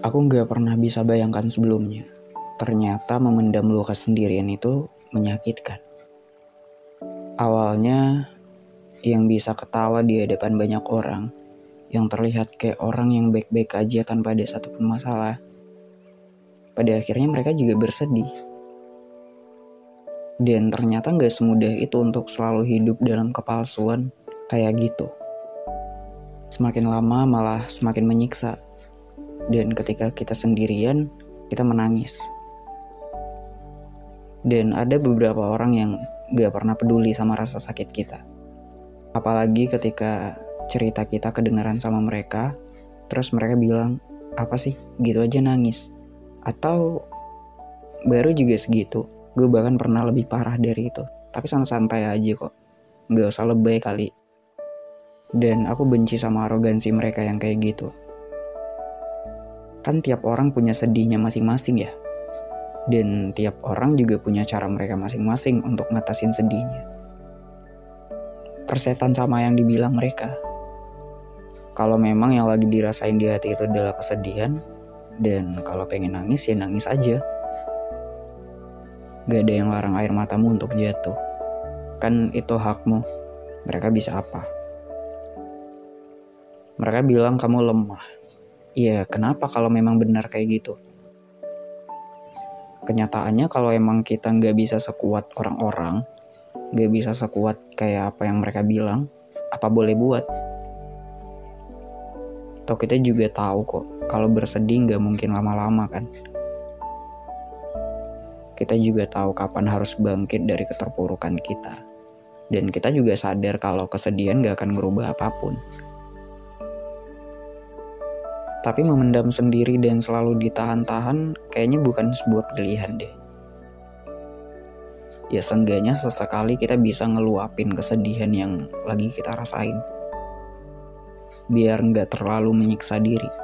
Aku nggak pernah bisa bayangkan sebelumnya. Ternyata memendam luka sendirian itu menyakitkan. Awalnya, yang bisa ketawa di hadapan banyak orang, yang terlihat kayak orang yang baik-baik aja tanpa ada satupun masalah. Pada akhirnya mereka juga bersedih. Dan ternyata nggak semudah itu untuk selalu hidup dalam kepalsuan kayak gitu. Semakin lama malah semakin menyiksa dan ketika kita sendirian, kita menangis. Dan ada beberapa orang yang gak pernah peduli sama rasa sakit kita. Apalagi ketika cerita kita kedengaran sama mereka, terus mereka bilang, apa sih, gitu aja nangis. Atau baru juga segitu, gue bahkan pernah lebih parah dari itu. Tapi santai-santai aja kok, gak usah lebay kali. Dan aku benci sama arogansi mereka yang kayak gitu kan tiap orang punya sedihnya masing-masing ya. Dan tiap orang juga punya cara mereka masing-masing untuk ngatasin sedihnya. Persetan sama yang dibilang mereka. Kalau memang yang lagi dirasain di hati itu adalah kesedihan, dan kalau pengen nangis ya nangis aja. Gak ada yang larang air matamu untuk jatuh. Kan itu hakmu. Mereka bisa apa? Mereka bilang kamu lemah Ya kenapa kalau memang benar kayak gitu? Kenyataannya kalau emang kita nggak bisa sekuat orang-orang, nggak bisa sekuat kayak apa yang mereka bilang, apa boleh buat? Atau kita juga tahu kok, kalau bersedih nggak mungkin lama-lama kan? Kita juga tahu kapan harus bangkit dari keterpurukan kita. Dan kita juga sadar kalau kesedihan gak akan merubah apa pun. Tapi memendam sendiri dan selalu ditahan-tahan kayaknya bukan sebuah pilihan deh. Ya seenggaknya sesekali kita bisa ngeluapin kesedihan yang lagi kita rasain. Biar nggak terlalu menyiksa diri.